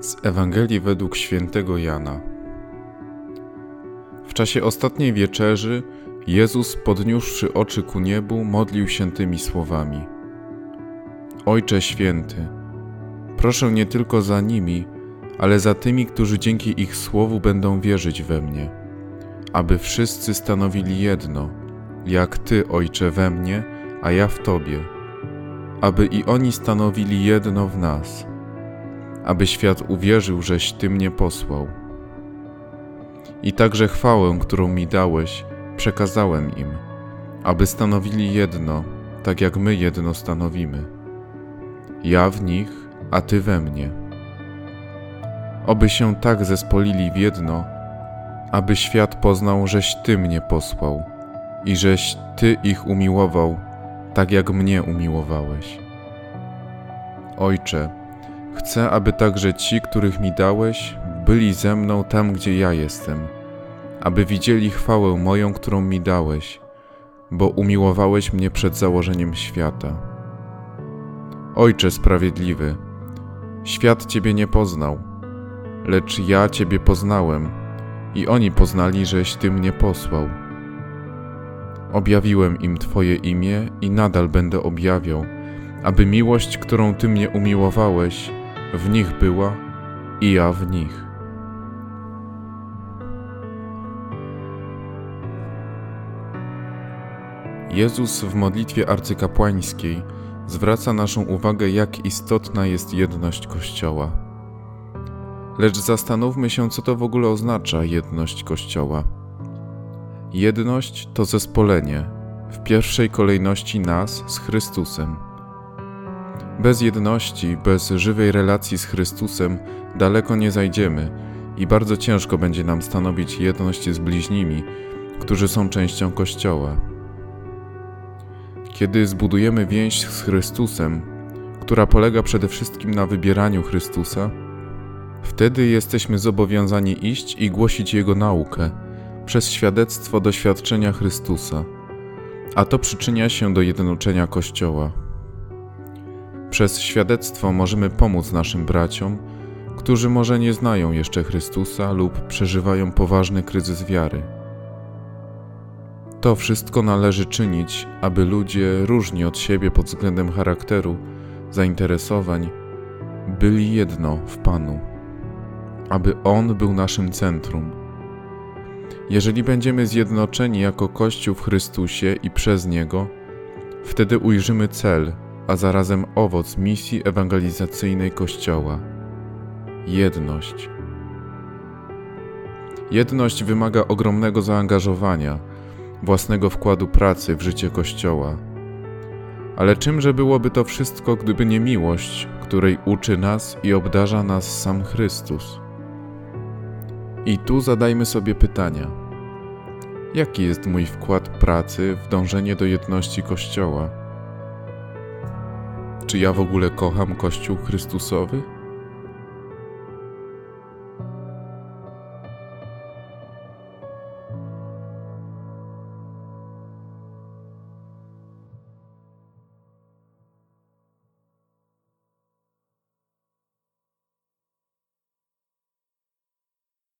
Z Ewangelii według świętego Jana. W czasie ostatniej wieczerzy Jezus, podniósłszy oczy ku niebu, modlił się tymi słowami: Ojcze święty, proszę nie tylko za nimi, ale za tymi, którzy dzięki ich słowu będą wierzyć we mnie, aby wszyscy stanowili jedno, jak Ty, Ojcze, we mnie, a ja w Tobie, aby i oni stanowili jedno w nas aby świat uwierzył, żeś Ty mnie posłał. I także chwałę, którą mi dałeś, przekazałem im, aby stanowili jedno, tak jak my jedno stanowimy. Ja w nich, a Ty we mnie. Oby się tak zespolili w jedno, aby świat poznał, żeś Ty mnie posłał i żeś Ty ich umiłował, tak jak mnie umiłowałeś. Ojcze, Chcę, aby także ci, których mi dałeś, byli ze mną tam, gdzie ja jestem, aby widzieli chwałę moją, którą mi dałeś, bo umiłowałeś mnie przed założeniem świata. Ojcze sprawiedliwy, świat Ciebie nie poznał, lecz ja Ciebie poznałem i oni poznali, żeś Ty mnie posłał. Objawiłem im Twoje imię i nadal będę objawiał, aby miłość, którą Ty mnie umiłowałeś, w nich była i ja w nich. Jezus w modlitwie arcykapłańskiej zwraca naszą uwagę, jak istotna jest jedność Kościoła. Lecz zastanówmy się, co to w ogóle oznacza jedność Kościoła. Jedność to zespolenie, w pierwszej kolejności nas z Chrystusem. Bez jedności, bez żywej relacji z Chrystusem daleko nie zajdziemy i bardzo ciężko będzie nam stanowić jedność z bliźnimi, którzy są częścią Kościoła. Kiedy zbudujemy więź z Chrystusem, która polega przede wszystkim na wybieraniu Chrystusa, wtedy jesteśmy zobowiązani iść i głosić Jego naukę przez świadectwo doświadczenia Chrystusa, a to przyczynia się do jednoczenia Kościoła. Przez świadectwo możemy pomóc naszym braciom, którzy może nie znają jeszcze Chrystusa lub przeżywają poważny kryzys wiary. To wszystko należy czynić, aby ludzie różni od siebie pod względem charakteru, zainteresowań, byli jedno w Panu, aby On był naszym centrum. Jeżeli będziemy zjednoczeni jako Kościół w Chrystusie i przez Niego, wtedy ujrzymy cel, a zarazem owoc misji ewangelizacyjnej Kościoła jedność. Jedność wymaga ogromnego zaangażowania, własnego wkładu pracy w życie Kościoła. Ale czymże byłoby to wszystko, gdyby nie miłość, której uczy nas i obdarza nas sam Chrystus? I tu zadajmy sobie pytania: jaki jest mój wkład pracy w dążenie do jedności Kościoła? Czy ja w ogóle kocham Kościół Chrystusowy?